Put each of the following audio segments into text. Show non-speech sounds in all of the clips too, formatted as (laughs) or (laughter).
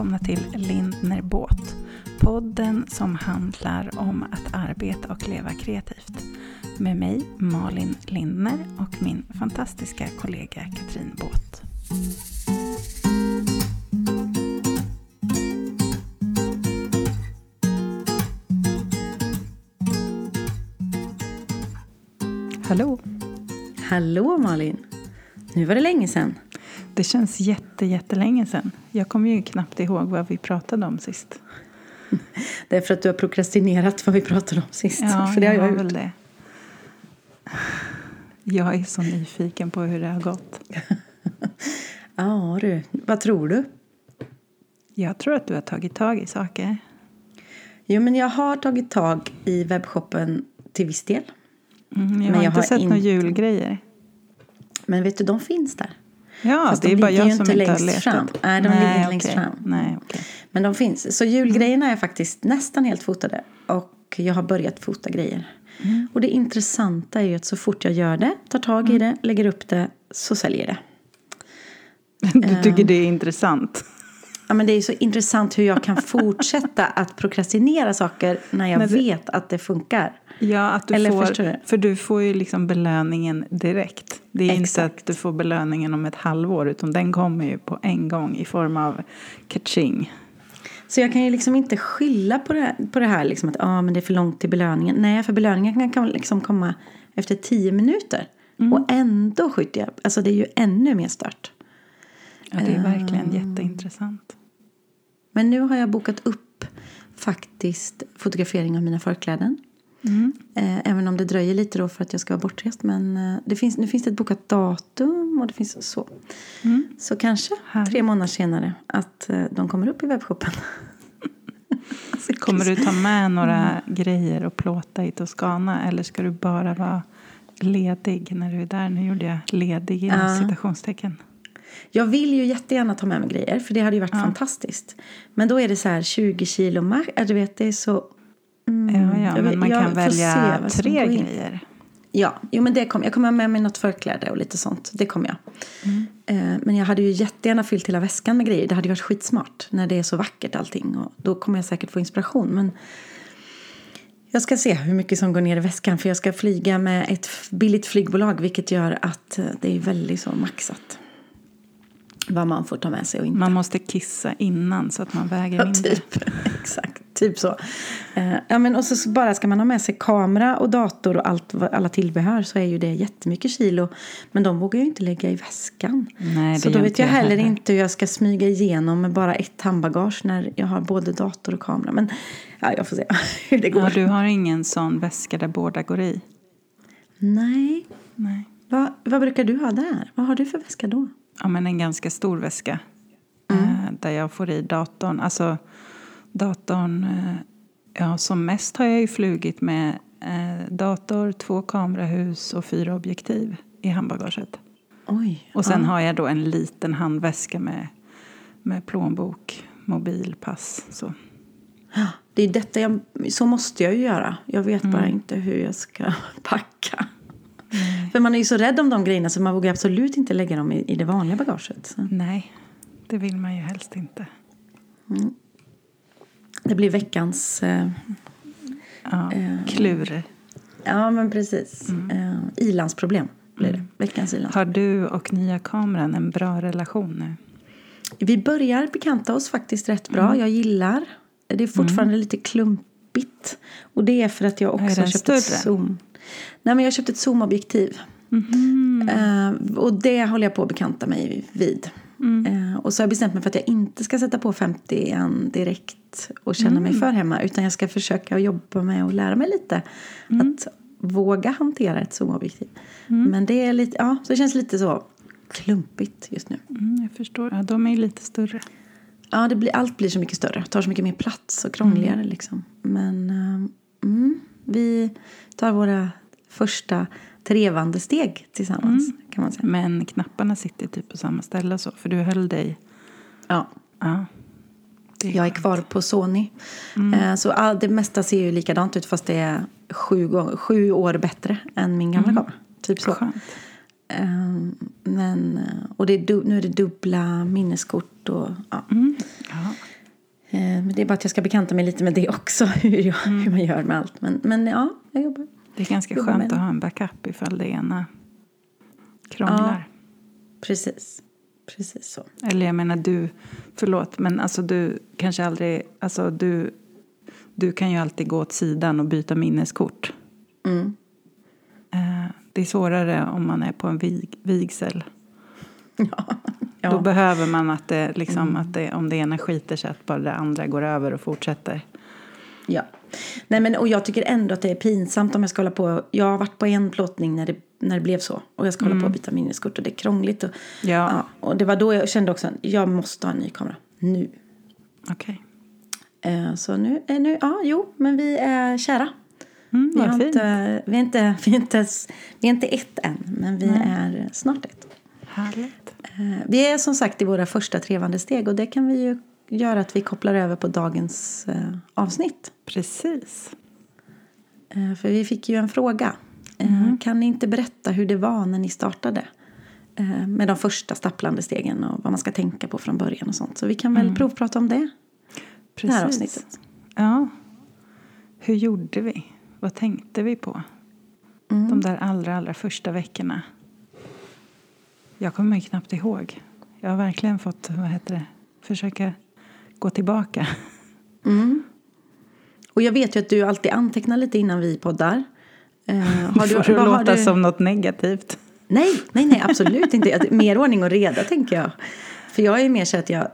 välkomna till Lindner Båt. Podden som handlar om att arbeta och leva kreativt. Med mig Malin Lindner och min fantastiska kollega Katrin Båt. Hallå! Hallå Malin! Nu var det länge sedan. Det känns jätte, jättelänge sedan. Jag kommer ju knappt ihåg vad vi pratade om sist. (laughs) Det är för att du har prokrastinerat vad vi pratade om sist. Ja, för det har jag, har gjort. väl det. Jag är så nyfiken på hur det har gått. (laughs) Ja du, vad tror du? Jag tror att du har tagit tag i saker. Jo men jag har tagit tag i webbshoppen till viss del. Mm, jag Men har jag inte har sett några julgrejer. Men vet du, de finns där. Ja, Fast det de är bara jag som inte har längst letat. fram. Nej, de ligger inte längst okej. fram. Nej, okej. Men de finns. Så julgrejerna är faktiskt nästan helt fotade. Och jag har börjat fota grejer. Mm. Och det intressanta är ju att så fort jag gör det, tar tag Mm. i det, lägger upp det, så säljer det. (laughs) Du tycker det är intressant? Ja, men det är så intressant hur jag kan (laughs) fortsätta att prokrastinera saker när jag du- vet att det funkar. Ja, att du Eller får, du? för du får ju liksom belöningen direkt. Det är inte Exakt. att du får belöningen om ett halvår, utan den kommer ju på en gång i form av kaching. Så jag kan ju liksom inte skylla på det, på det här liksom att ah, men det är för långt till belöningen. Nej, för belöningen kan, liksom komma efter tio minuter. Mm. Och ändå skjuter jag. Alltså det är ju ännu mer stört. Ja, det är verkligen Ah. jätteintressant. Men nu har jag bokat upp faktiskt fotografering av mina förkläden. Mm. Eh, även om det dröjer lite då för att jag ska vara bortrest. Men eh, det finns, nu finns det ett bokat datum och det finns så. Mm. Så kanske Härligt. tre månader senare att eh, de kommer upp i webbshoppen. (laughs) Kommer du ta med några Mm. grejer och plåta i Toscana eller ska du bara vara ledig när du är där? Nu gjorde jag ledig inom Ja. citationstecken. Jag vill ju jättegärna ta med mig grejer för det hade ju varit fantastiskt. Men då är det så här 20 kilo äh, Du vet det är så... Mm, Ja, ja, jag men man jag kan se välja tre grejer. Ja, jo, men det kom, jag kommer ha med mig något förkläde och lite sånt. Det kommer jag. Mm. Eh, men jag hade ju jättegärna fyllt hela väskan med grejer. Det hade ju varit skitsmart när det är så vackert allting. Och då kommer jag säkert få inspiration. Men jag ska se hur mycket som går ner i väskan. För jag ska flyga med ett billigt flygbolag. Vilket gör att eh, det är väldigt så maxat. Vad man får ta med sig och inte. Man måste kissa innan så att man väger Ja, mindre. typ. (laughs) Exakt, typ så. Eh, ja, men och så bara ska man ha med sig kamera och dator och allt, alla tillbehör så är ju det jättemycket kilo. Men de vågar jag ju inte lägga i väskan. Nej, så då vet jag heller heller. inte hur jag ska smyga igenom med bara ett handbagage när jag har både dator och kamera. Men ja, jag får se (laughs) hur det går. Ja, du har ingen sån väska där båda går i? Nej, Nej. vad, vad brukar du ha där? Vad har du för väska då? Ja, men en ganska stor väska. Mm. Eh, där jag får i datorn. Alltså datorn... Eh, ja, som mest har jag ju flugit med eh, dator, två kamerahus och fyra objektiv i handbagaget. Oj. Och sen ja. har jag då en liten handväska med, med plånbok, mobil, pass. Så. Det är detta jag, så måste jag ju göra. Jag vet bara inte hur jag ska (laughs) packa. För man är ju så rädd om de grejerna så man vågar absolut inte lägga dem i, i det vanliga bagaget. Så. Nej, det vill man ju helst inte. Det blir veckans... Eh, Ja, Eh. klur. ja, men precis. Eh, ilandsproblem blir det. Veckans ilands. Har du och nya kameran en bra relation nu? Vi börjar bekanta oss faktiskt rätt bra. Jag gillar. Det är fortfarande lite klumpigt. Och det är för att jag också har köpt ett större? zoom. Nej, men jag har köpt ett zoomobjektiv. Eh, och det håller jag på att bekanta mig vid. Eh, och så har jag bestämt mig för att jag inte ska sätta på 50 direkt och känna mig för hemma. Utan jag ska försöka jobba med och lära mig lite. Att våga hantera ett zoomobjektiv. Men det är lite, ja, så det känns lite så klumpigt just nu. Mm, jag förstår. Ja, de är ju lite större. Ja, det blir, allt blir så mycket större. Tar så mycket mer plats och krångligare. Liksom. Men mm, vi tar våra första trevande steg tillsammans. Kan man säga. Men knapparna sitter typ på samma ställe så. För du höll dig... Ja, Ja. Är jag är kvar på Sony. Eh, så all, det mesta ser ju likadant ut fast det är sju, gånger, sju år bättre än min gamla kamera. Typ så. Skönt. Ehm, men, eh, och det är nu är det dubbla minneskort. Och, ja. Mm. Ja. Eh, Men det är bara att jag ska bekanta mig lite med det också, (laughs) hur, jag, Mm. hur man gör med allt. Men, men ja, jag jobbar. Det är ganska med skönt det. att ha en backup ifall det ena krånglar. Precis. Precis så. Eller jag menar du, förlåt, men alltså du kanske aldrig, alltså du, du kan ju alltid gå åt sidan och byta minneskort. Mm. Eh, det är svårare om man är på en vig, vigsel. (laughs) Ja. Då ja. behöver man att det, liksom, att det, om det ena skiter sig, att bara det andra går över och fortsätter. ja. Nej, men, och jag tycker ändå att det är pinsamt om jag ska hålla på. Jag har varit på en plåtning när det, när det blev så. Och jag ska hålla på att byta minneskort och det är krångligt. Och, Ja, ja, och det var då jag kände också att jag måste ha en ny kamera. Nu. okej. Eh, Så nu, eh, nu, ja, jo, men vi är kära. Mm, Vi, vad har fint. inte, vi, är inte, vi, är inte, vi är inte ett än, men vi är snart ett. Härligt. Eh, Vi är som sagt i våra första trevande steg och det kan vi ju göra att vi kopplar över på dagens eh, avsnitt. Precis. Eh, för vi fick ju en fråga. Eh, Kan ni inte berätta hur det var när ni startade? Eh, med de första stapplande stegen och vad man ska tänka på från början och sånt. Så vi kan väl provprata om det. Precis. här avsnittet. Ja. Hur gjorde vi? Vad tänkte vi på? De där allra, allra första veckorna. Jag kommer knappt ihåg. Jag har verkligen fått, vad heter det, försöka gå tillbaka. Mm. Och jag vet ju att du alltid antecknar lite innan vi poddar. Eh, har Får det låta du- som något negativt. Nej, nej, nej, absolut inte. Mer ordning och reda tänker jag. För jag är mer så att jag eh,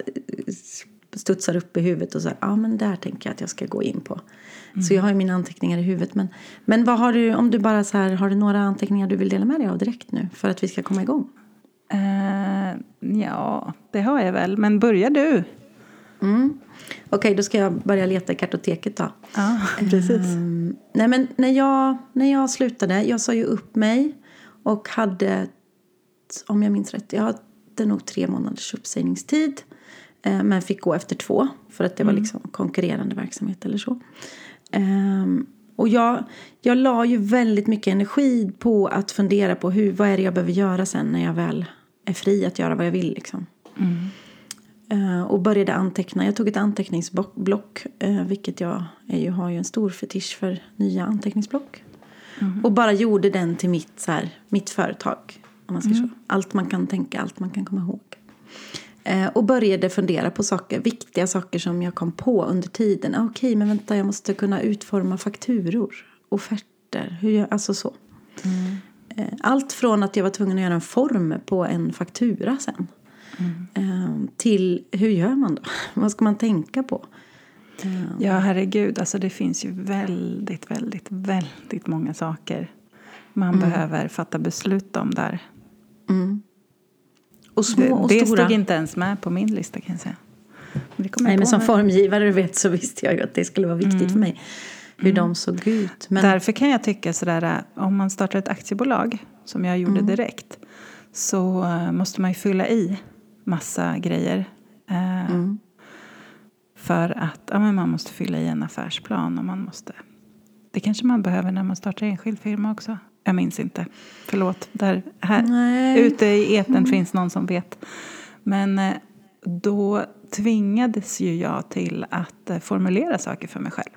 studsar upp i huvudet och så ja men där tänker jag att jag ska gå in på. Så jag har ju mina anteckningar i huvudet. Men, men vad har du, om du bara så här, har du några anteckningar du vill dela med dig av direkt nu? För att vi ska komma igång. Eh, ja, det har jag väl. Men börjar du? Mm. Okej, då ska jag börja leta i kartoteket då. Ja, precis. Mm, nej men när jag, när jag slutade, jag sa ju upp mig och hade, om jag minns rätt, jag hade nog tre månaders uppsägningstid. Eh, men fick gå efter två för att det var liksom konkurrerande verksamhet eller så. Ehm, och jag, jag la ju väldigt mycket energi på att fundera på hur, vad är det jag behöver göra sen när jag väl är fri att göra vad jag vill liksom. Eh, och började anteckna. Jag tog ett anteckningsblock, uh, vilket jag ju, har ju en stor fetisch för nya anteckningsblock. Och bara gjorde den till mitt, så här, mitt företag. Om man säger så. Allt man kan tänka, allt man kan komma ihåg. Eh, och började fundera på saker, viktiga saker som jag kom på under tiden. Ah, Okej, men vänta, jag måste kunna utforma fakturor, offerter, hur jag, alltså så. Eh, Allt från att jag var tvungen att göra en form på en faktura sen. Eh, Till hur gör man då? (laughs) Vad ska man tänka på? Eh, Ja, herregud. Alltså det finns ju väldigt, väldigt, väldigt många saker man behöver fatta beslut om där. Och små Det, och det stora. stod inte ens med på min lista kan jag säga. Men det Nej, men som nu. formgivare du vet, så visste jag ju att det skulle vara viktigt för mig. Hur de såg ut. Men, Därför kan jag tycka sådär, om man startar ett aktiebolag, som jag gjorde direkt, så eh, måste man ju fylla i massa grejer. Eh, För att ja, men man måste fylla i en affärsplan och man måste... Det kanske man behöver när man startar enskild firma också. Jag minns inte. Förlåt. Där, här, Nej. ute i eten finns någon som vet. Men eh, då tvingades ju jag till att eh, formulera saker för mig själv.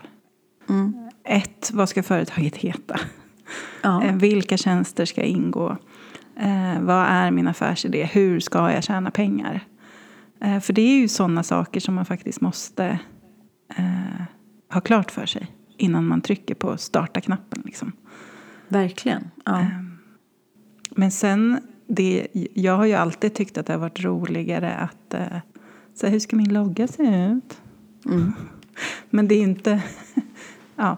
Ett, vad ska företaget heta? ja. Eh, Vilka tjänster ska ingå? Eh, vad är min affärsidé? Hur ska jag tjäna pengar? Eh, för det är ju sådana saker som man faktiskt måste eh, ha klart för sig innan man trycker på starta-knappen. Liksom. Verkligen. Ja. Men sen, det, jag har ju alltid tyckt att det har varit roligare att... Eh, så här, hur ska min logga se ut? (laughs) Men det är inte... (laughs) ja,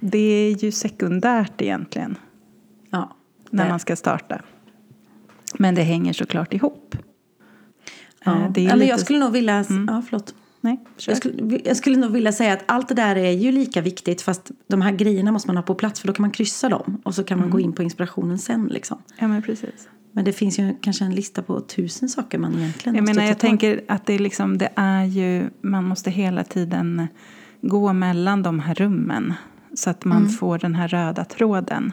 det är ju sekundärt egentligen ja. när man ska starta. Men det hänger såklart ihop. Ja. Eh, Det är lite- jag skulle nog vilja... Ja, förlåt. Nej. Jag skulle, jag skulle nog vilja säga att allt det där är ju lika viktigt fast de här grejerna måste man ha på plats för då kan man kryssa dem och så kan man gå in på inspirationen sen liksom. Ja, men precis. Men det finns ju kanske en lista på tusen saker man egentligen Jag måste menar, ta jag tänker att det är liksom, det är ju, man måste hela tiden gå mellan de här rummen. Så att man får den här röda tråden.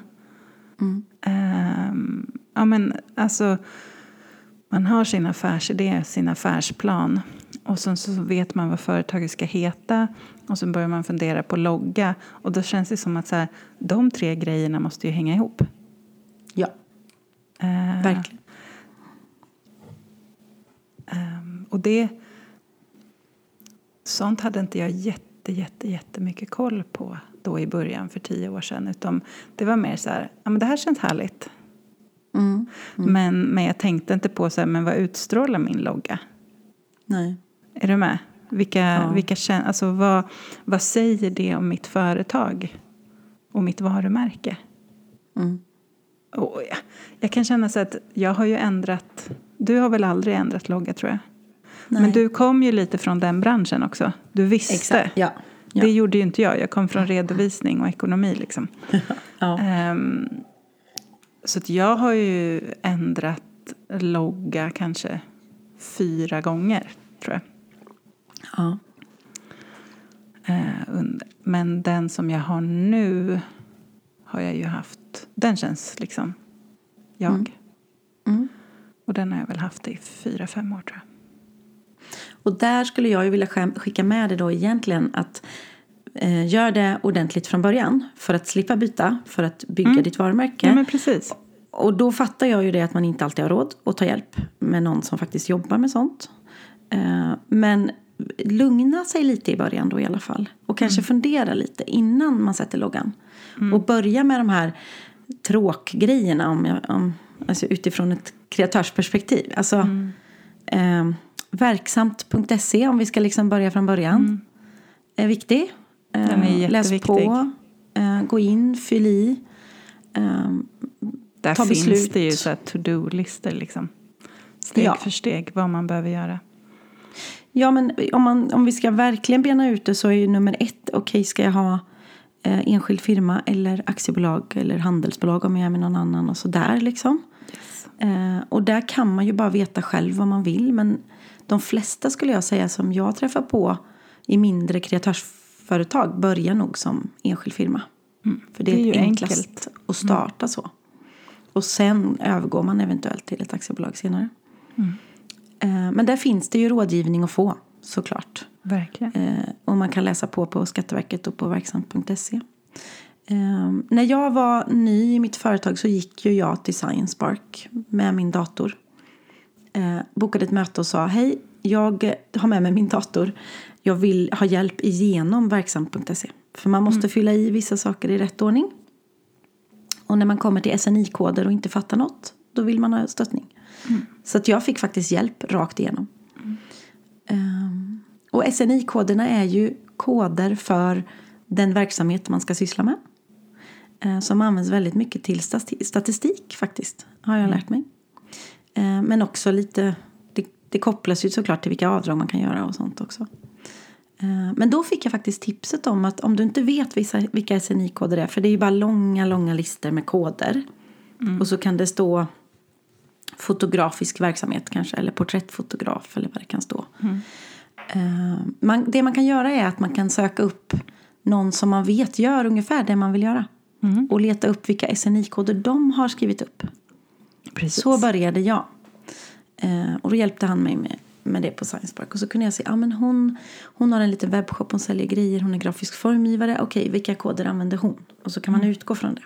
Ehm, ja men alltså, man har sin affärsidé, sin affärsplan. och sen så vet man vad företaget ska heta och så börjar man fundera på logga. Och då känns det som att så här, de tre grejerna måste ju hänga ihop. Ja, Eh, verkligen. ehm, och det... Sånt hade inte jag jätte, jätte, jättemycket koll på då i början för tio år sedan. Utan det var mer så här, ja men det här känns härligt. Mm. Men, men jag tänkte inte på så här, men vad utstrålar min logga? Nej. Är du med? Vilka, Ja. vilka kän- alltså vad, vad säger det om mitt företag och mitt varumärke? Mm. Och jag, jag kan känna så att jag har ju ändrat... Du har väl aldrig ändrat logga tror jag? Nej. Men du kom ju lite från den branschen också. Du visste. Exakt, ja. ja. Det gjorde ju inte jag. Jag kom från redovisning och ekonomi liksom. (laughs) ja. Ehm, så att jag har ju ändrat logga kanske fyra gånger tror jag. ja. Eh. Men den som jag har nu har jag ju haft. Den känns liksom jag. Mm. Mm. Och den har jag väl haft i fyra, fem år tror jag. Och där skulle jag ju vilja skicka med det då egentligen att eh, gör det ordentligt från början för att slippa byta, för att bygga Mm. ditt varumärke. Ja, men precis. Och då fattar jag ju det att man inte alltid har råd att ta hjälp med någon som faktiskt jobbar med sånt. Eh, Men lugna sig lite i början då i alla fall. Och kanske fundera lite innan man sätter loggan. Och börja med de här tråkgrejerna om, jag- om, alltså utifrån ett kreatörsperspektiv. Alltså eh, verksamt.se om vi ska liksom börja från början. Är viktig. Den är Läs jätteviktig. på. Eh, gå in, fyll i. Eh, Där ta finns beslut. det ju så to-do-listor liksom. Steg Ja. för steg vad man behöver göra. Ja, men om, man, om vi ska verkligen bena ut det så är ju nummer ett, okej ska jag ha eh, enskild firma eller aktiebolag eller handelsbolag om jag är med någon annan och sådär liksom. Yes. Eh, och där kan man ju bara veta själv vad man vill. Men de flesta skulle jag säga som jag träffar på i mindre kreatörsföretag börjar nog som enskild firma. För det är, Det är ju enklast enkelt. att starta så. Och sen övergår man eventuellt till ett aktiebolag senare. Eh, men där finns det ju rådgivning att få såklart. Verkligen. Eh, och man kan läsa på på Skatteverket och på verksamt.se. Eh, när jag var ny i mitt företag så gick ju jag till Science Park med min dator. Bokade ett möte och sa hej, jag har med mig min dator. Jag vill ha hjälp igenom verksamt.se. För man måste fylla i vissa saker i rätt ordning. Och när man kommer till SNI-koder och inte fattar något, då vill man ha stöttning. Så att jag fick faktiskt hjälp rakt igenom. Ehm, och SNI-koderna är ju koder för den verksamhet man ska syssla med. Eh, som används väldigt mycket till stati- statistik faktiskt, har jag lärt mig. Eh, men också lite, det, det kopplas ju såklart till vilka avdrag man kan göra och sånt också. Eh, Men då fick jag faktiskt tipset om att om du inte vet vilka SNI-koder är, för det är ju bara långa, långa listor med koder. Och så kan det stå fotografisk verksamhet kanske, eller porträttfotograf eller vad det kan stå. Eh, Man, det man kan göra är att man kan söka upp någon som man vet gör ungefär det man vill göra. Och leta upp vilka SNI-koder de har skrivit upp. Precis. Så började jag. Eh, och då hjälpte han mig med, med det på Science Park. Och så kunde jag se, ja men hon, hon har en liten webbshop, hon säljer grejer, hon är grafisk formgivare. Okej, vilka koder använder hon? Och så kan man utgå från det.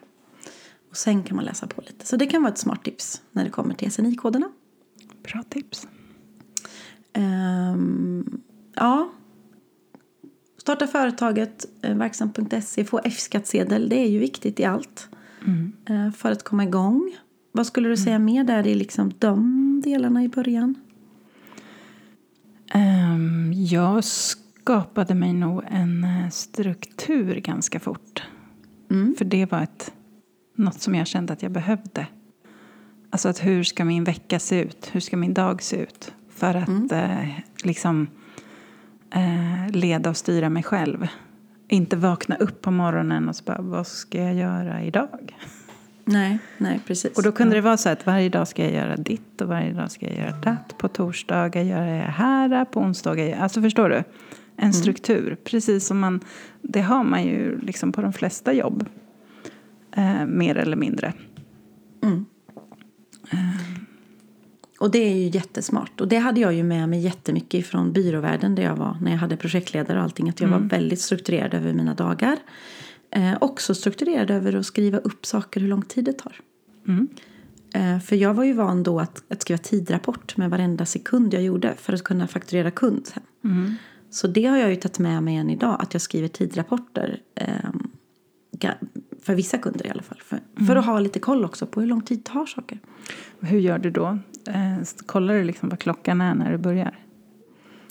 Och sen kan man läsa på lite. Så det kan vara ett smart tips när det kommer till SNI-koderna. Bra tips. Ehm, ja. Starta företaget, eh, verksamt.se, få F-skattsedel. Det är ju viktigt i allt. Eh, för att komma igång. Vad skulle du säga mer där i liksom de delarna i början? Ehm, jag skapade mig nog en eh, struktur ganska fort. För det var ett, något som jag kände att jag behövde. Alltså att hur ska min vecka se ut? Hur ska min dag se ut? För att eh, liksom eh, leda och styra mig själv. Inte vakna upp på morgonen och så bara, vad ska jag göra idag? Nej, nej precis. Och då kunde det vara så att varje dag ska jag göra ditt och varje dag ska jag göra datt. På torsdagar gör jag här, på onsdagar gör jag... Alltså förstår du? En struktur. Precis som man... Det har man ju liksom på de flesta jobb. Eh, mer eller mindre. och det är ju jättesmart. Och det hade jag ju med mig jättemycket från byråvärlden där jag var när jag hade projektledare och allting. Att jag mm. var väldigt strukturerad över mina dagar. Eh, också strukturerad över att skriva upp saker hur lång tid det tar. Mm. Eh, för jag var ju van då att, att skriva tidrapport med varenda sekund jag gjorde för att kunna fakturera kund sen. Mm. Så det har jag ju tagit med mig än idag, att jag skriver tidrapporter. Eh, för vissa kunder i alla fall. För, mm. för att ha lite koll också på hur lång tid tar saker. Hur gör du då? Eh, kollar du liksom vad klockan är när du börjar?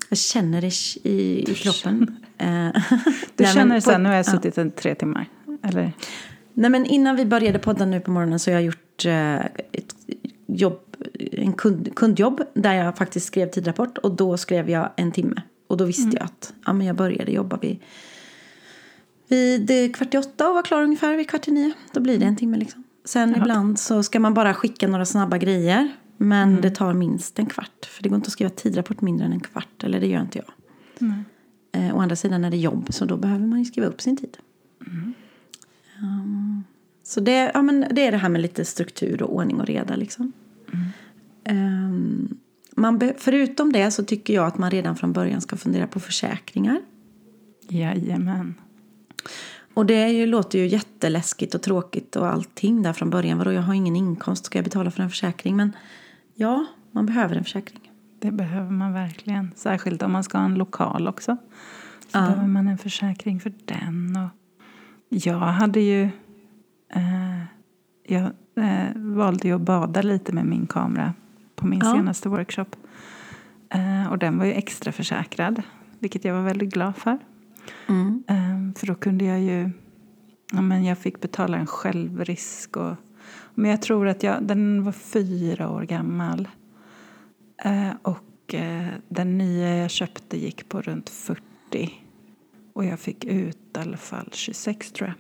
Jag känner det i, i kroppen. Eh, (laughs) du känner så här, nu har jag suttit ja. tre timmar? Eller? Nej men innan vi började podda nu på morgonen så har jag gjort eh, ett jobb, en kund, kundjobb där jag faktiskt skrev tidrapport och då skrev jag en timme. Och då visste mm. jag att ja, men jag började jobba vid, vid kvart i åtta och var klar ungefär vid kvart i nio. Då blir det en timme liksom. Sen Jaha. ibland så ska man bara skicka några snabba grejer. Men mm. det tar minst en kvart. För det går inte att skriva tidrapport mindre än en kvart. Eller det gör inte jag. Mm. Eh, å andra sidan är det jobb så då behöver man ju skriva upp sin tid. Mm. Um, så det, ja, men det är det här med lite struktur och ordning och reda liksom. Um, man be, förutom det så tycker jag att man redan från början ska fundera på försäkringar. Jajamän. Och det är ju, låter ju jätteläskigt och tråkigt och allting där från början. Vadå, jag har ingen inkomst, ska jag betala för en försäkring? Men ja, man behöver en försäkring. Det behöver man verkligen. Särskilt om man ska ha en lokal också. Så ja. behöver man en försäkring för den. Och jag hade ju... Eh, jag eh, valde ju att bada lite med min kamera på min ja. senaste workshop. Eh, och den var ju extra försäkrad, vilket jag var väldigt glad för. Mm. Um, för då kunde jag ju... Ja, men jag fick betala en självrisk. Och, men jag tror att jag, den var fyra år gammal. Uh, och uh, den nya jag köpte gick på runt 40. Och jag fick ut i alla fall 26 tror jag.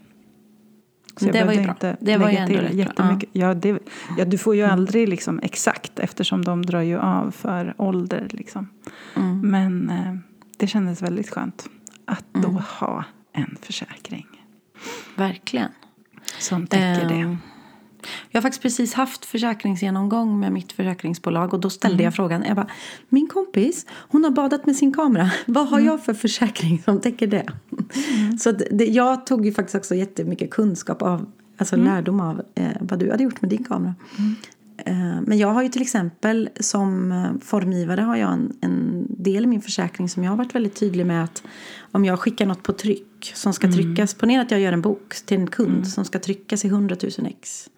Så det var ju bra. Inte det var ju ändå rätt jättemycket. Ja. Ja, det, ja, du får ju mm. aldrig liksom exakt eftersom de drar ju av för ålder. Liksom. Mm. Men eh, det kändes väldigt skönt att då mm. ha en försäkring. Verkligen. Som täcker um, det. Jag har faktiskt precis haft försäkringsgenomgång med mitt försäkringsbolag och då ställde mm. jag frågan. Jag bara, min kompis, hon har badat med sin kamera. (laughs) Vad har mm. jag för försäkring som täcker det? Mm. Så det, jag tog ju faktiskt också jättemycket kunskap av, alltså mm. lärdom av eh, vad du hade gjort med din kamera. Mm. Eh, men jag har ju till exempel som eh, formgivare har jag en, en, del i min försäkring som jag har varit väldigt tydlig med att om jag skickar något på tryck som ska mm. tryckas, ponera att jag gör en bok till en kund som ska tryckas i 100 000 ex.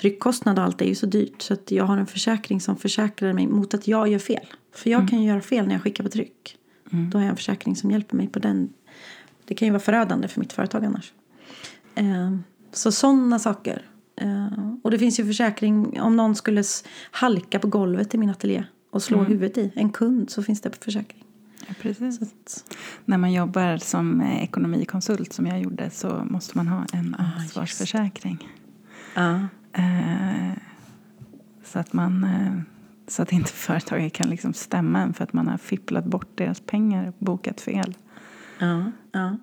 Tryckkostnad och allt är ju så dyrt så jag har en försäkring som försäkrar mig mot att jag gör fel. För jag mm. kan ju göra fel när jag skickar på tryck. Mm. Då har jag en försäkring som hjälper mig på den. Det kan ju vara förödande för mitt företag annars. Eh, så sådana saker Uh, och det finns ju försäkring om någon skulle halka på golvet i min ateljé och slå mm. huvudet i en kund så finns det försäkring. Ja, precis. Att, När man jobbar som ekonomikonsult som jag gjorde så måste man ha en ah, ansvarsförsäkring. Uh. Uh, så att man uh, så att inte (laughs) företaget kan liksom stämma en för att man har fipplat bort deras pengar och bokat fel. Ja, ja.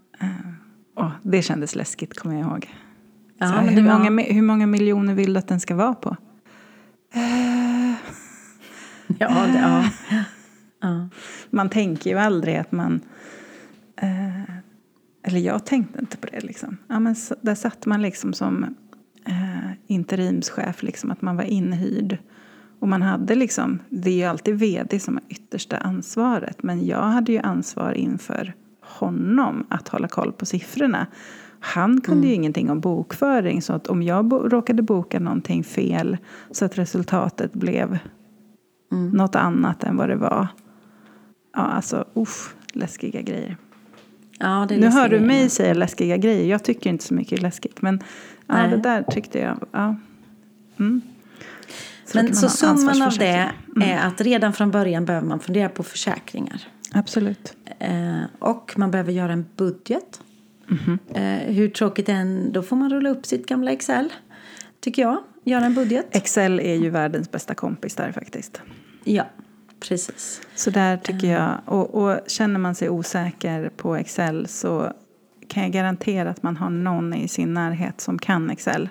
Oh, det kändes läskigt kommer jag ihåg. Ja, här, hur, var... många, hur många miljoner vill du att den ska vara på? Uh, (laughs) ja, det, ja. ja. Man tänker ju aldrig att man... Uh, eller jag tänkte inte på det. Liksom. Ja, men så, där satt man liksom som interimschef, liksom, att man var inhyrd. Och man hade liksom, det är ju alltid vd som har yttersta ansvaret. Men jag hade ju ansvar inför honom att hålla koll på siffrorna. Han kunde mm. ju ingenting om bokföring så att om jag bo råkade boka någonting fel så att resultatet blev mm. något annat än vad det var. Ja, alltså uff, läskiga grejer. Ja, det nu hör du mig säga läskiga grejer. Jag tycker inte så mycket läskigt. Men ja, det där tyckte jag. Ja. Mm. Så men så summan av det mm. är att redan från början behöver man fundera på försäkringar. Absolut. Eh, och man behöver göra en budget. Mm -hmm. hur tråkigt än, då får man rulla upp sitt gamla Excel. Tycker jag. Göra en budget. Excel är ju världens bästa kompis där faktiskt. Ja, precis. Så där tycker jag, och, och känner man sig osäker på Excel så kan jag garantera att man har någon i sin närhet som kan Excel.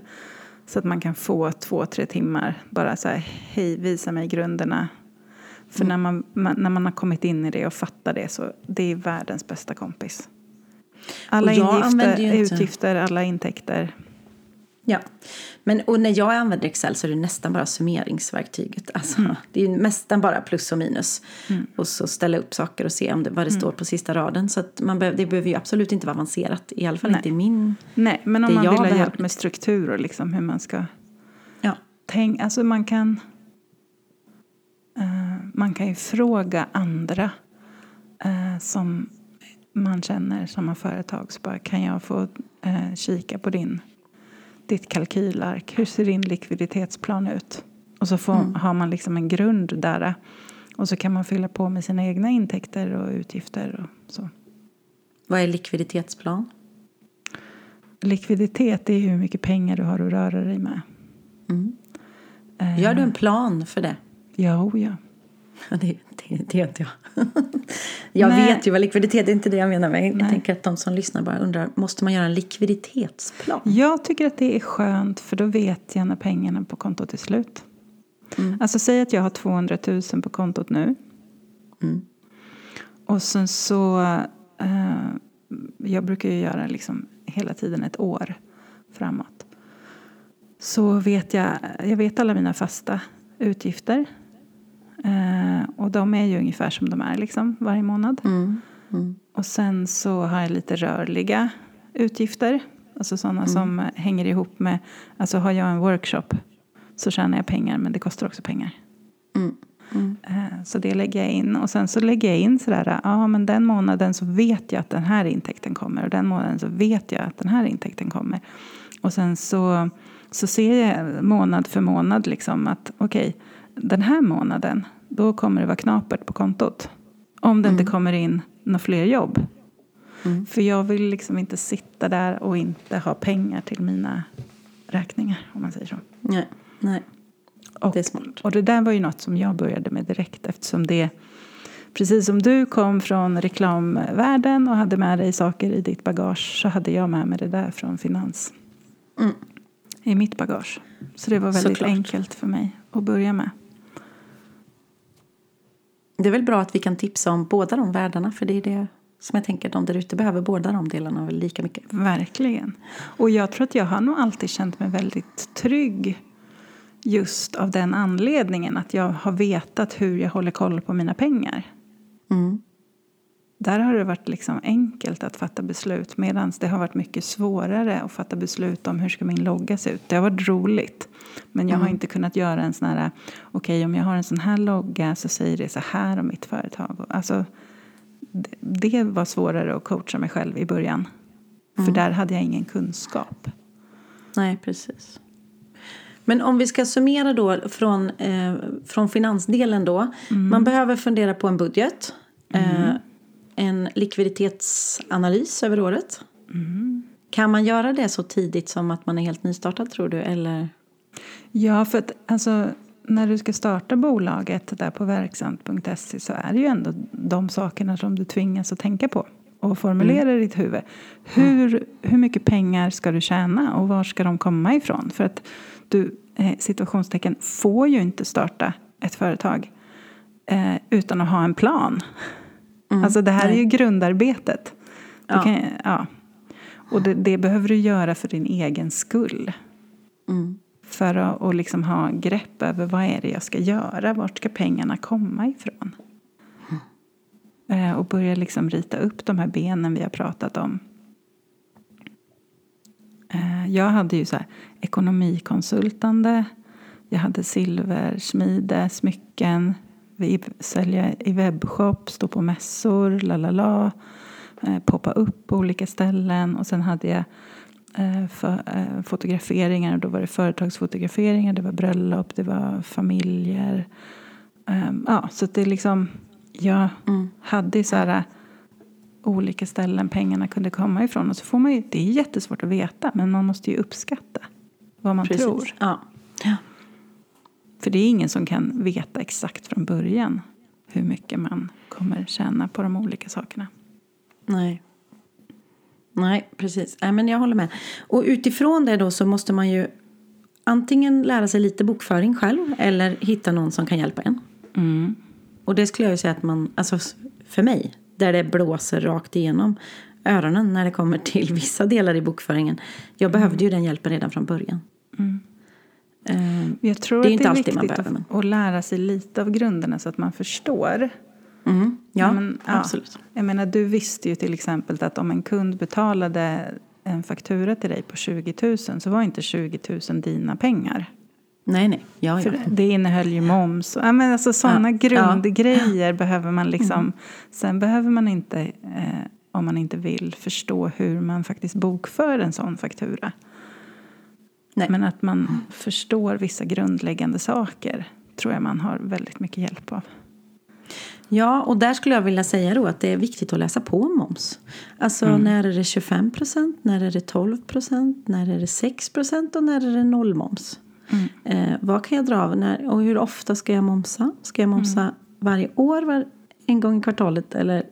Så att man kan få två, tre timmar. Bara så här, hej, visa mig grunderna. För mm. när, man, man, när man har kommit in i det och fattar det så det är världens bästa kompis. Alla ingifter, utgifter, alla intäkter. Ja, men och när jag använder Excel så är det nästan bara summeringsverktyget. Alltså, mm. Det är nästan bara plus och minus. Mm. Och så ställa upp saker och se om det, vad det mm. står på sista raden. Så att man be, det behöver ju absolut inte vara avancerat. I alla fall Nej. inte i min... Nej, men om man vill ha hjälp med struktur och liksom hur man ska... Ja. Tänk, alltså man kan... Uh, man kan ju fråga andra uh, som man känner som har företag. Så bara, kan jag få uh, kika på din ditt kalkylark. Hur ser din likviditetsplan ut? Och så får, mm. har man liksom en grund där. Och så kan man fylla på med sina egna intäkter och utgifter. Och så. Vad är likviditetsplan? Likviditet är hur mycket pengar du har att röra dig med. Mm. Gör du en plan för det? Ja, oh ja. Det, det, det gör inte jag. (laughs) jag Nej. vet ju vad likviditet är, är inte det jag menar. Men jag tänker att de som lyssnar bara undrar, måste man göra en likviditetsplan? Jag tycker att det är skönt för då vet jag när pengarna på kontot är slut. Mm. Alltså säg att jag har 200 000 på kontot nu. Mm. Och sen så, uh, jag brukar ju göra liksom hela tiden ett år framåt. Så vet jag, jag vet alla mina fasta utgifter. Eh, och de är ju ungefär som de är liksom, varje månad. Mm. Mm. Och sen så har jag lite rörliga utgifter. Alltså sådana mm. som hänger ihop med, alltså har jag en workshop så tjänar jag pengar men det kostar också pengar. Mm. Mm. Eh, så det lägger jag in. Och sen så lägger jag in sådär, ja men den månaden så vet jag att den här intäkten kommer. Och den månaden så vet jag att den här intäkten kommer. Och sen så, så ser jag månad för månad liksom att okej, okay, den här månaden, då kommer det vara knapert på kontot. Om det mm. inte kommer in några fler jobb. Mm. För jag vill liksom inte sitta där och inte ha pengar till mina räkningar, om man säger så. Nej, nej. Och, det är smart. Och det där var ju något som jag började med direkt eftersom det Precis som du kom från reklamvärlden och hade med dig saker i ditt bagage så hade jag med mig det där från finans. Mm. I mitt bagage. Så det var väldigt Såklart. enkelt för mig att börja med. Det är väl bra att vi kan tipsa om båda de världarna för det är det som jag tänker de där ute behöver båda de delarna väl lika mycket. Verkligen. Och jag tror att jag har nog alltid känt mig väldigt trygg just av den anledningen att jag har vetat hur jag håller koll på mina pengar. Mm. Där har det varit liksom enkelt att fatta beslut medan det har varit mycket svårare att fatta beslut om hur ska min logga se ut. Det har varit roligt. Men jag mm. har inte kunnat göra en sån här, okej okay, om jag har en sån här logga så säger det så här om mitt företag. Alltså, det var svårare att coacha mig själv i början. Mm. För där hade jag ingen kunskap. Nej, precis. Men om vi ska summera då från, eh, från finansdelen då. Mm. Man behöver fundera på en budget. Eh, mm en likviditetsanalys över året. Mm. Kan man göra det så tidigt som att man är helt nystartad tror du? Eller? Ja, för att alltså, när du ska starta bolaget där på verksamt.se så är det ju ändå de sakerna som du tvingas att tänka på och formulera mm. i ditt huvud. Hur, hur mycket pengar ska du tjäna och var ska de komma ifrån? För att du, eh, situationstecken, får ju inte starta ett företag eh, utan att ha en plan. Mm, alltså det här nej. är ju grundarbetet. Ja. Kan, ja. Och det, det, behöver du göra för din egen skull. Mm. För att och liksom ha grepp över vad är det jag ska göra, vart ska pengarna komma ifrån? Mm. Eh, och börja liksom rita upp de här benen vi har pratat om. Eh, jag hade ju så här, ekonomikonsultande, jag hade silversmide, smycken, vi sälja i webbshop, stå på mässor, la la la. Eh, poppa upp på olika ställen. Och sen hade jag eh, för, eh, fotograferingar. Då var det företagsfotograferingar, det var bröllop, det var familjer. Um, ja, så det är liksom, jag mm. hade så här olika ställen pengarna kunde komma ifrån. Och så får man ju, det är jättesvårt att veta, men man måste ju uppskatta vad man Precis. tror. Ja. För det är ingen som kan veta exakt från början hur mycket man kommer tjäna på de olika sakerna. Nej. Nej, precis. Nej, men jag håller med. Och utifrån det då så måste man ju antingen lära sig lite bokföring själv eller hitta någon som kan hjälpa en. Mm. Och det skulle jag ju säga att man, alltså för mig, där det blåser rakt igenom öronen när det kommer till vissa delar i bokföringen. Jag behövde ju den hjälpen redan från början. Mm. Eh, Jag tror Det är att inte det är alltid man viktigt behöver, att, att lära sig lite av grunderna så att man förstår. mm, ja, Men, ja. absolut. Jag menar, du visste ju till exempel att om en kund betalade en faktura till dig på 20 000 så var inte 20 000 dina pengar. Nej, nej. Ja, ja. Det innehöll ju moms. Ja, men alltså, sådana Ja. grundgrejer behöver man liksom. Mm. Sen behöver man inte, eh, om man inte vill, förstå hur man faktiskt bokför en sån faktura. Nej. Men att man förstår vissa grundläggande saker tror jag man har väldigt mycket hjälp av. Ja, och där skulle jag vilja säga då att det är viktigt att läsa på om moms. Alltså Mm. när är det 25 procent, när är det 12 procent, när är det 6 procent och när är det nollmoms? Mm. Eh, vad kan jag dra av när, och hur ofta ska jag momsa? Ska jag momsa Mm. varje år, var, en gång i kvartalet eller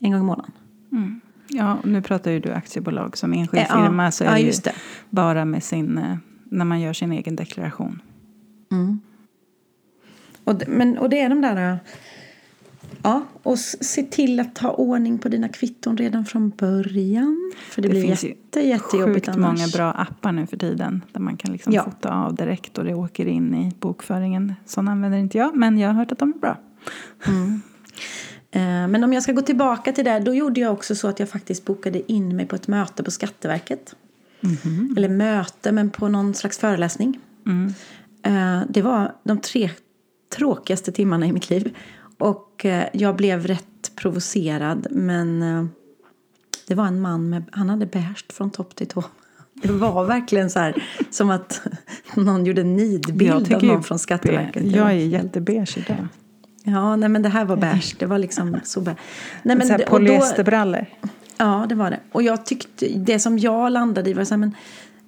en gång i månaden? Mm. Ja, nu pratar ju du aktiebolag som enskild Eh, ja, firma så är ja, det ju just det. bara med sin, eh, när man gör sin egen deklaration. Mm. Och, det- men, och det är de där... äh, Ja, och se till att ta ordning på dina kvitton redan från början. För det, Det blir finns ju jätte, jättejobbigt Sjukt annars. många bra appar nu för tiden där man kan liksom Ja. fota av direkt och det åker in i bokföringen. Sån använder inte jag, men jag har hört att de är bra. Eh, Men om jag ska gå tillbaka till det, då gjorde jag också så att jag faktiskt bokade in mig på ett möte på Skatteverket. Eller möte, men på någon slags föreläsning. Mm. Eh, Det var de tre tråkigaste timmarna i mitt liv. Och eh, jag blev rätt provocerad, men eh, det var en man med, han hade bärst från topp till tå. (laughs) Det var verkligen så här som att (laughs) någon gjorde en nidbild av någon från Skatteverket. Jag är jättebeige idag. Ja, nej men det här var bärs. Det var liksom (laughs) så bärs. Nej, men så här det- och då- polyesterbrallor. Ja, det var det. Och jag tyckte, det som jag landade i var så här, men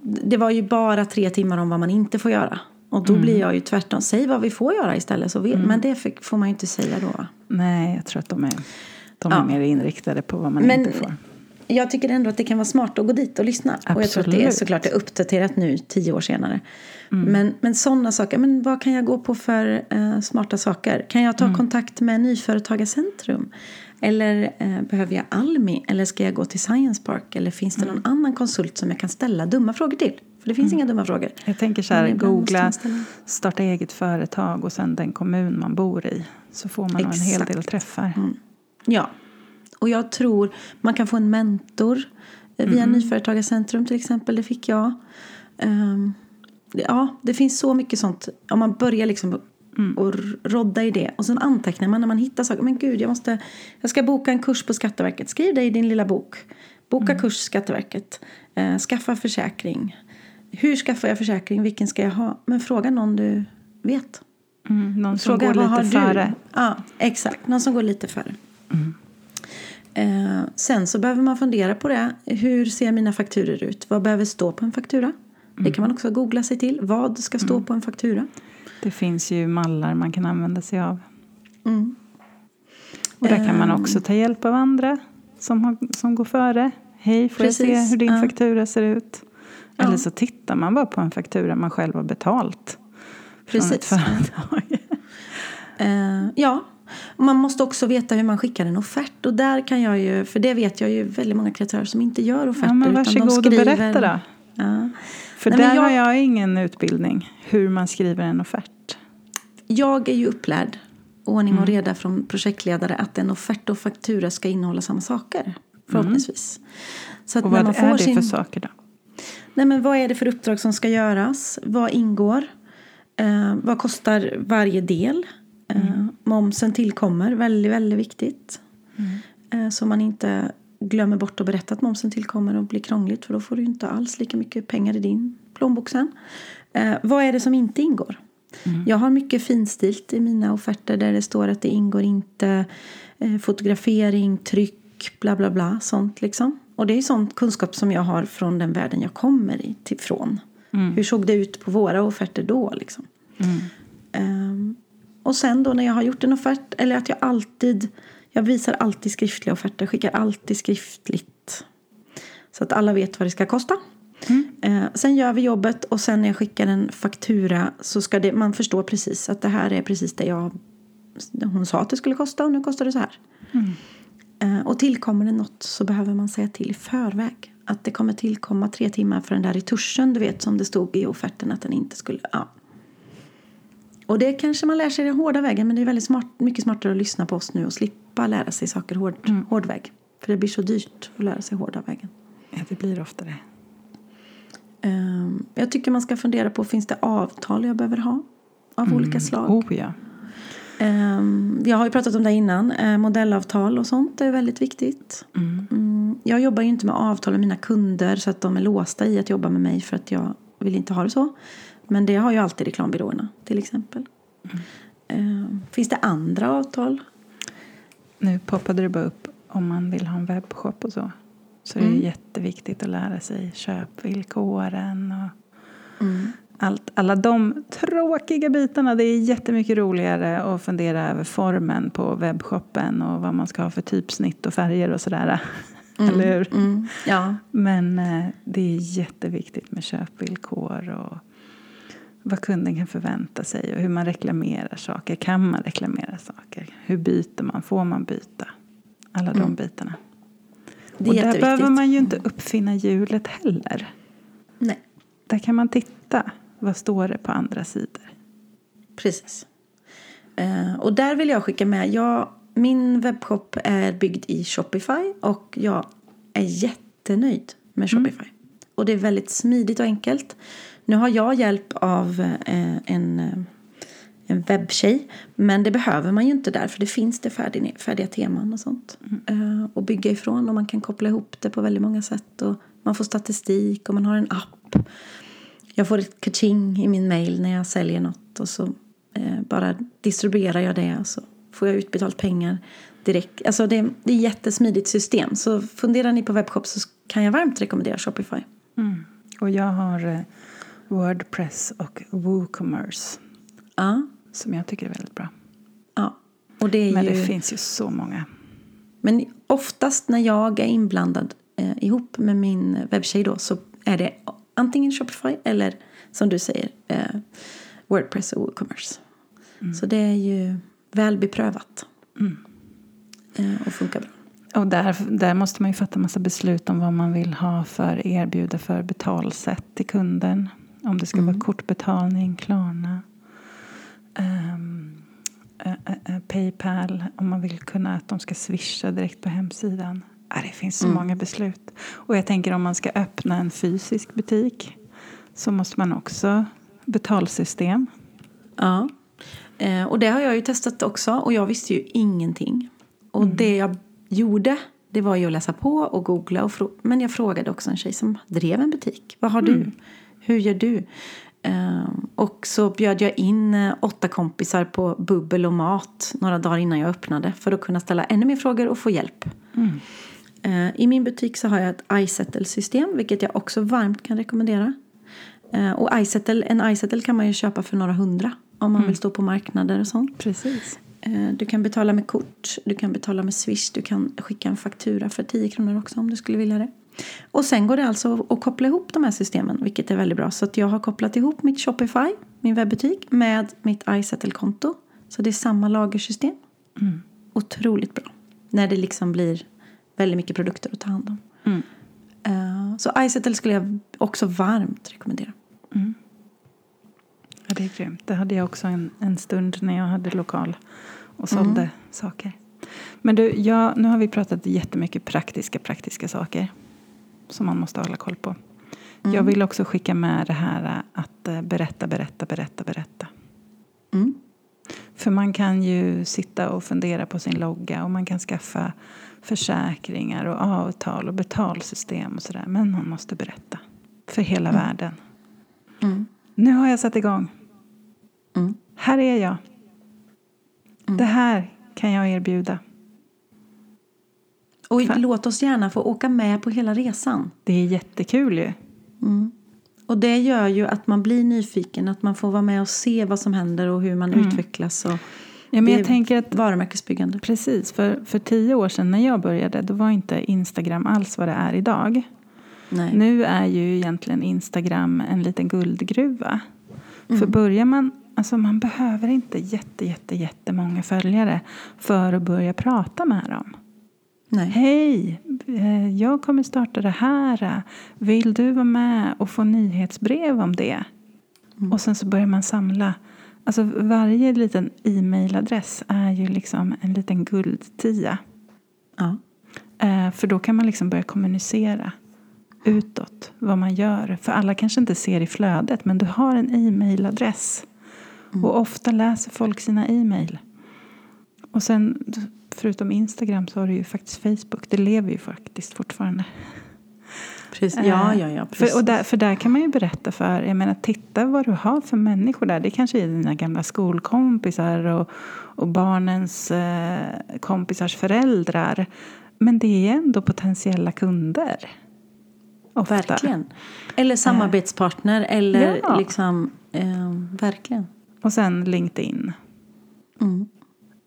det var ju bara tre timmar om vad man inte får göra. Och då blir jag ju tvärtom, säg vad vi får göra istället. Så vi, Men det får man ju inte säga då. Nej, jag tror att de är, de är Ja. mer inriktade på vad man Men inte får. Jag tycker ändå att det kan vara smart att gå dit och lyssna. Och jag tror att det är Absolut. såklart är uppdaterat nu, tio år senare. Men, men sådana saker, men vad kan jag gå på för eh, smarta saker? Kan jag ta kontakt med Nyföretagarcentrum? Eller eh, behöver jag Almi? Eller ska jag gå till Science Park? Eller finns det någon annan konsult som jag kan ställa dumma frågor till? För det finns inga dumma frågor. Jag tänker så här, googla, starta eget företag och sen den kommun man bor i. Så får man en hel del träffar. Ja, och jag tror man kan få en mentor eh, via Nyföretagarcentrum till exempel. Det fick jag. Ehm, ja, det finns så mycket sånt. Om man börjar liksom och r- rodda i det och sen antecknar man när man hittar saker. Men gud, jag måste, jag ska boka en kurs på Skatteverket. Skriv det i din lilla bok. Boka kurs Skatteverket. Eh, skaffa försäkring. Hur skaffar jag försäkring? Vilken ska jag ha? Men fråga någon du vet. Mm, någon som Fråga går lite du? före. Ja, exakt. Någon som går lite före. Eh, sen så behöver man fundera på det. Hur ser mina fakturer ut? Vad behöver stå på en faktura? Det kan man också googla sig till. Vad ska stå på en faktura? Det finns ju mallar man kan använda sig av. Mm. Och där kan man Ehm. också ta hjälp av andra som, har, som går före. Hej, får jag se Precis, hur din ja. faktura ser ut? Eller Ja. så tittar man bara på en faktura man själv har betalt. Från ett Precis. företag. (laughs) Eh, ja, och man måste också veta hur man skickar en offert. Och där kan jag ju, för det vet jag ju väldigt många kreatörer som inte gör offerter. Ja, men utan de varsågod och skriver- berätta då. Ja. För Nej, där jag- har jag ingen utbildning hur man skriver en offert. Jag är ju upplärd, ordning och reda från projektledare, att en offert och faktura ska innehålla samma saker. Förhoppningsvis. Så att Och vad är det sin... för saker då? Nej, men vad är det för uppdrag som ska göras? Vad ingår? Eh, vad kostar varje del? Eh, Momsen tillkommer, väldigt, väldigt viktigt. Eh, så man inte glömmer bort att berätta att momsen tillkommer och blir krångligt för då får du inte alls lika mycket pengar i din plånbok sen. Eh, vad är det som inte ingår? Jag har mycket finstilt i mina offerter där det står att det ingår inte fotografering, tryck, bla bla bla, sånt liksom. Och det är sånt kunskap som jag har från den världen jag kommer i, till, från. Hur såg det ut på våra offerter då liksom? Ehm, och sen då när jag har gjort en offert, eller att jag alltid, jag visar alltid skriftliga offerter, skickar alltid skriftligt. Så att alla vet vad det ska kosta. Mm. Eh, sen gör vi jobbet och sen när jag skickar en faktura så ska det, man förstå precis att det här är precis det jag, hon sa att det skulle kosta och nu kostar det så här. Mm. Eh, och tillkommer det något så behöver man säga till i förväg. Att det kommer tillkomma tre timmar för den där retuschen, du vet som det stod i offerten att den inte skulle, ja. Och det kanske man lär sig den hårda vägen men det är väldigt smart, mycket smartare att lyssna på oss nu och slippa lära sig saker hård, mm. hård väg. För det blir så dyrt att lära sig hårda vägen. Ja, det blir ofta det. Um, jag tycker man ska fundera på, finns det avtal jag behöver ha? Av mm. olika slag. Oh, ja. Um, jag har ju pratat om det innan. Uh, modellavtal och sånt är väldigt viktigt. Mm. Um, jag jobbar ju inte med avtal med mina kunder så att de är låsta i att jobba med mig för att jag vill inte ha det så. Men det har ju alltid reklambyråerna till exempel. Mm. finns det andra avtal? Nu poppade det bara upp om man vill ha en webbshop och så. Så mm. det är jätteviktigt att lära sig köpvillkoren och mm. allt, alla de tråkiga bitarna. Det är jättemycket roligare att fundera över formen på webbshoppen och vad man ska ha för typsnitt och färger och sådär. (laughs) Mm. Eller hur? Mm. Ja. Men eh, det är jätteviktigt med köpvillkor och vad kunden kan förvänta sig och hur man reklamerar saker. Kan man reklamera saker? Hur byter man? Får man byta? Alla mm. de bitarna. Det och där behöver man ju inte uppfinna hjulet heller. Nej. Där kan man titta. Vad står det på andra sidor? Precis. Uh, och där vill jag skicka med. Jag, min webbshop är byggd i Shopify och jag är jättenöjd med mm. Shopify. Mm. Och det är väldigt smidigt och enkelt. Nu har jag hjälp av uh, en uh, en webbtjej. Men det behöver man ju inte där för det finns det färdiga, färdiga teman och sånt. Mm. Uh, och bygga ifrån och man kan koppla ihop det på väldigt många sätt. Och man får statistik och man har en app. Jag får ett kaching i min mail när jag säljer något och så bara distribuerar jag det och så får jag utbetalt pengar direkt. Alltså det, det är ett jättesmidigt system. Så funderar ni på webbshop så kan jag varmt rekommendera Shopify. Mm. Och jag har Wordpress och WooCommerce. Ja som jag tycker är väldigt bra. Ja, och det Men ju... det finns ju så många. Men oftast när jag är inblandad eh, ihop med min webbtjej då så är det antingen Shopify eller som du säger eh, Wordpress och WooCommerce. Mm. Så det är ju väl beprövat mm. eh, och funkar bra. Och där, där måste man ju fatta massa beslut om vad man vill ha för erbjuda för betalsätt till kunden. Om det ska mm. vara kortbetalning, Klarna, um, uh, uh, Paypal om man vill kunna att de ska swisha direkt på hemsidan. Uh, det finns så mm. många beslut. Och jag tänker om man ska öppna en fysisk butik så måste man också betalsystem. Ja, eh, och det har jag ju testat också och jag visste ju ingenting. Och mm. det jag gjorde det var ju att läsa på och googla. Och men jag frågade också en tjej som drev en butik. Vad har mm. du? Hur gör du? Ehm, och så bjöd jag in eh, åtta kompisar på bubbel och mat några dagar innan jag öppnade för att kunna ställa ännu mer frågor och få hjälp. Mm. Ehm, I min butik så har jag ett iSettle-system vilket jag också varmt kan rekommendera. Ehm, och iSettle, en iSettle kan man ju köpa för några hundra om man mm. vill stå på marknader och sånt. Precis. Du kan betala med kort, du kan betala med Swish, du kan skicka en faktura för 10 kronor också om du skulle vilja det. Och sen går det alltså att koppla ihop de här systemen, vilket är väldigt bra. Så jag har kopplat ihop mitt Shopify, min webbutik, med mitt iSettle-konto. Så det är samma lagersystem. Mm. Otroligt bra. När det liksom blir väldigt mycket produkter att ta hand om. Mm. Uh, så iSettle skulle jag också varmt rekommendera. Mm. Ja, det är grymt. Det hade jag också en, en stund när jag hade lokal och sålde mm. saker. Men du, ja, nu har vi pratat jättemycket praktiska, praktiska saker som man måste hålla koll på. Mm. Jag vill också skicka med det här att eh, berätta, berätta, berätta, berätta. Mm. För man kan ju sitta och fundera på sin logga och man kan skaffa försäkringar och avtal och betalsystem och sådär. Men man måste berätta för hela mm. världen. Mm. Nu har jag satt igång. Mm. Här är jag. Mm. Det här kan jag erbjuda. Och Fan. låt oss gärna få åka med på hela resan. Det är jättekul ju. Mm. Och det gör ju att man blir nyfiken, att man får vara med och se vad som händer och hur man mm. utvecklas. Och ja, men jag tänker att, varumärkesbyggande. Precis, för, för tio år sedan när jag började då var inte Instagram alls vad det är idag. Nej. Nu är ju egentligen Instagram en liten guldgruva. Mm. För börjar man, alltså man behöver inte jätte, jätte, jättemånga följare för att börja prata med dem. Nej. Hej, eh, jag kommer starta det här. Vill du vara med och få nyhetsbrev om det? Mm. Och sen så börjar man samla. Alltså varje liten e-mailadress är ju liksom en liten guldtia. Ja. Eh, För då kan man liksom börja kommunicera utåt vad man gör. För alla kanske inte ser i flödet men du har en e-mailadress. Och ofta läser folk sina e-mail. Och sen förutom Instagram så har du ju faktiskt Facebook. Det lever ju faktiskt fortfarande. Precis. Ja, ja, ja. Precis. För, och där, för där kan man ju berätta för, jag menar titta vad du har för människor där. Det kanske är dina gamla skolkompisar och, och barnens eh, kompisars föräldrar. Men det är ändå potentiella kunder. Ofta. Verkligen. Eller samarbetspartner eller Ja. liksom, eh, verkligen. Och sen LinkedIn. Mm.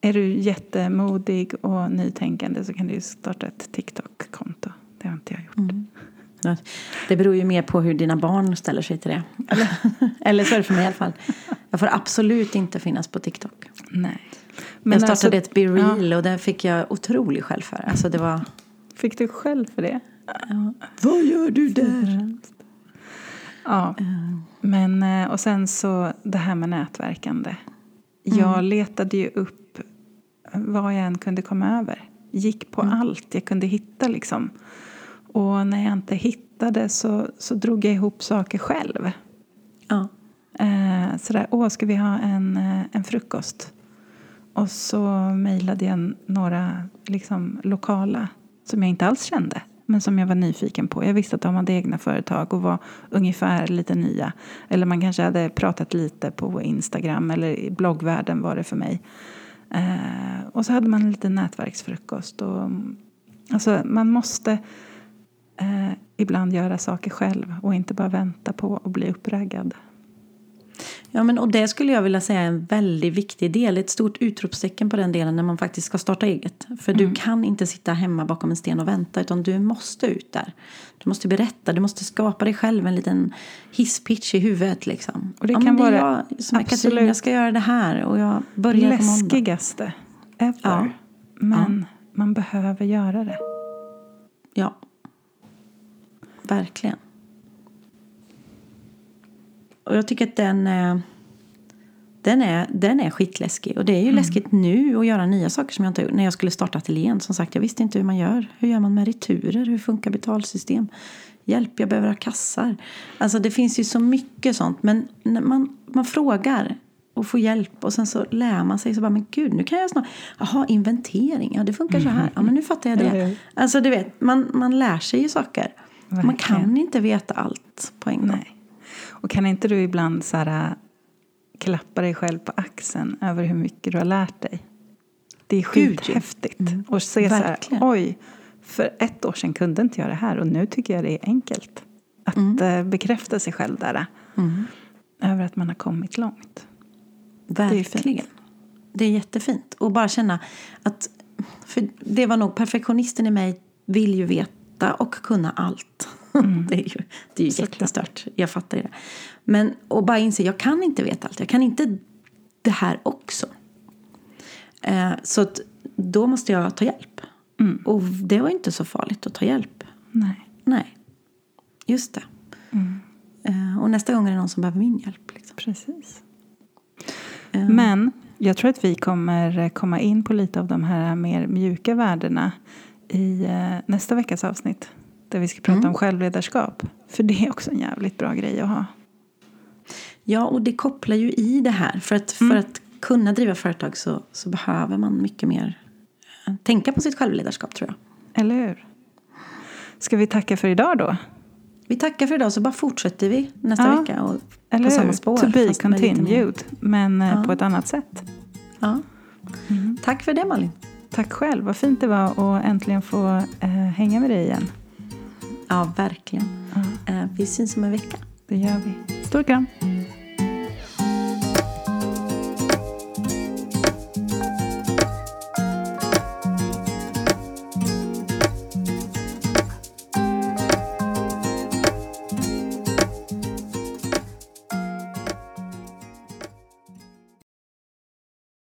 Är du jättemodig och nytänkande så kan du starta ett TikTok-konto. Det har inte jag gjort. Mm. Ja, Det beror ju mer på hur dina barn ställer sig till det. (laughs) Eller, eller så är det för mig i alla fall. Jag får absolut inte finnas på TikTok. Nej. jag startade alltså- ett Be Real och där fick jag otrolig själv för. Alltså det var... Fick du själv för det? Ja. Vad gör du där? Ja. Men, eh, och sen så det här med nätverkande. Jag letade ju upp vad jag än kunde komma över. Gick på allt jag kunde hitta liksom. Och när jag inte hittade så, så drog jag ihop saker själv. Ja. Eh, sådär, åh ska vi ha en, eh, en frukost? Och så mejlade jag några liksom, lokala som jag inte alls kände. Men som jag var nyfiken på. Jag visste att de hade egna företag och var ungefär lite nya. Eller man kanske hade pratat lite på Instagram eller i bloggvärlden var det för mig. Eh, och så hade man en liten nätverksfrukost. Och, alltså, man måste eh, ibland göra saker själv och inte bara vänta på att bli uppraggad. Ja, men, och det skulle jag vilja säga är en väldigt viktig del. Ett stort utropstecken på den delen när man faktiskt ska starta eget. För du kan inte sitta hemma bakom en sten och vänta utan du måste ut där. Du måste berätta, du måste skapa dig själv en liten hisspitch i huvudet. Liksom. Och det ja, kan vara jag som absolut jag ska göra det här och jag börjar på läskigaste ever. Ja. Men man behöver göra det. Ja. Verkligen. Och jag tycker att den, eh, den, är, den är skitläskig. Och det är ju läskigt nu att göra nya saker som jag inte gjort. När jag skulle starta ateljén, som sagt, jag visste inte hur man gör. Hur gör man med returer? Hur funkar betalsystem? Hjälp, jag behöver ha kassar. Alltså det finns ju så mycket sånt. Men när man, man frågar och får hjälp och sen så lär man sig så bara, men gud, nu kan jag snart, jaha, inventering, ja det funkar så här, ja men nu fattar jag det. hur? Alltså du vet, man, man lär sig ju saker. Man Verkligen. kan inte veta allt på en gång. Nej. Och kan inte du ibland så här, äh, klappa dig själv på axeln över hur mycket du har lärt dig? Det är skithäftigt. Och se så här, Verkligen. oj, för ett år sedan kunde inte jag det här och nu tycker jag det är enkelt. Att äh, bekräfta sig själv där. Mm. Över att man har kommit långt. är ju fint. Verkligen. Det är jättefint. Och bara känna att, för det var nog perfektionisten i mig vill ju veta och kunna allt. (laughs) det är ju, det är ju jättestört. Jag fattar ju det. Men och bara inse, jag kan inte veta allt. Jag kan inte det här också. Eh, så att då måste jag ta hjälp. Mm. Och det var inte så farligt att ta hjälp. Nej. Nej, just det. Mm. Eh, och nästa gång är det någon som behöver min hjälp. Liksom. Precis. Eh, Men jag tror att vi kommer komma in på lite av de här mer mjuka värdena i eh, nästa veckas avsnitt. Där vi ska prata Mm. om självledarskap. För det är också en jävligt bra grej att ha. Ja, och det kopplar ju i det här. För att, Mm. för att kunna driva företag så, så behöver man mycket mer eh, tänka på sitt självledarskap tror jag. Eller hur? Ska vi tacka för idag då? Vi tackar för idag så bara fortsätter vi nästa Ja, vecka. Och Eller på hur? samma spår. to be continued. Men eh, Ja. på ett annat sätt. Ja. Mm. Tack för det Malin. Tack själv. Vad fint det var att äntligen få eh, hänga med dig igen. Ja, verkligen. Eh, vi syns om en vecka. det gör vi. Stor kram.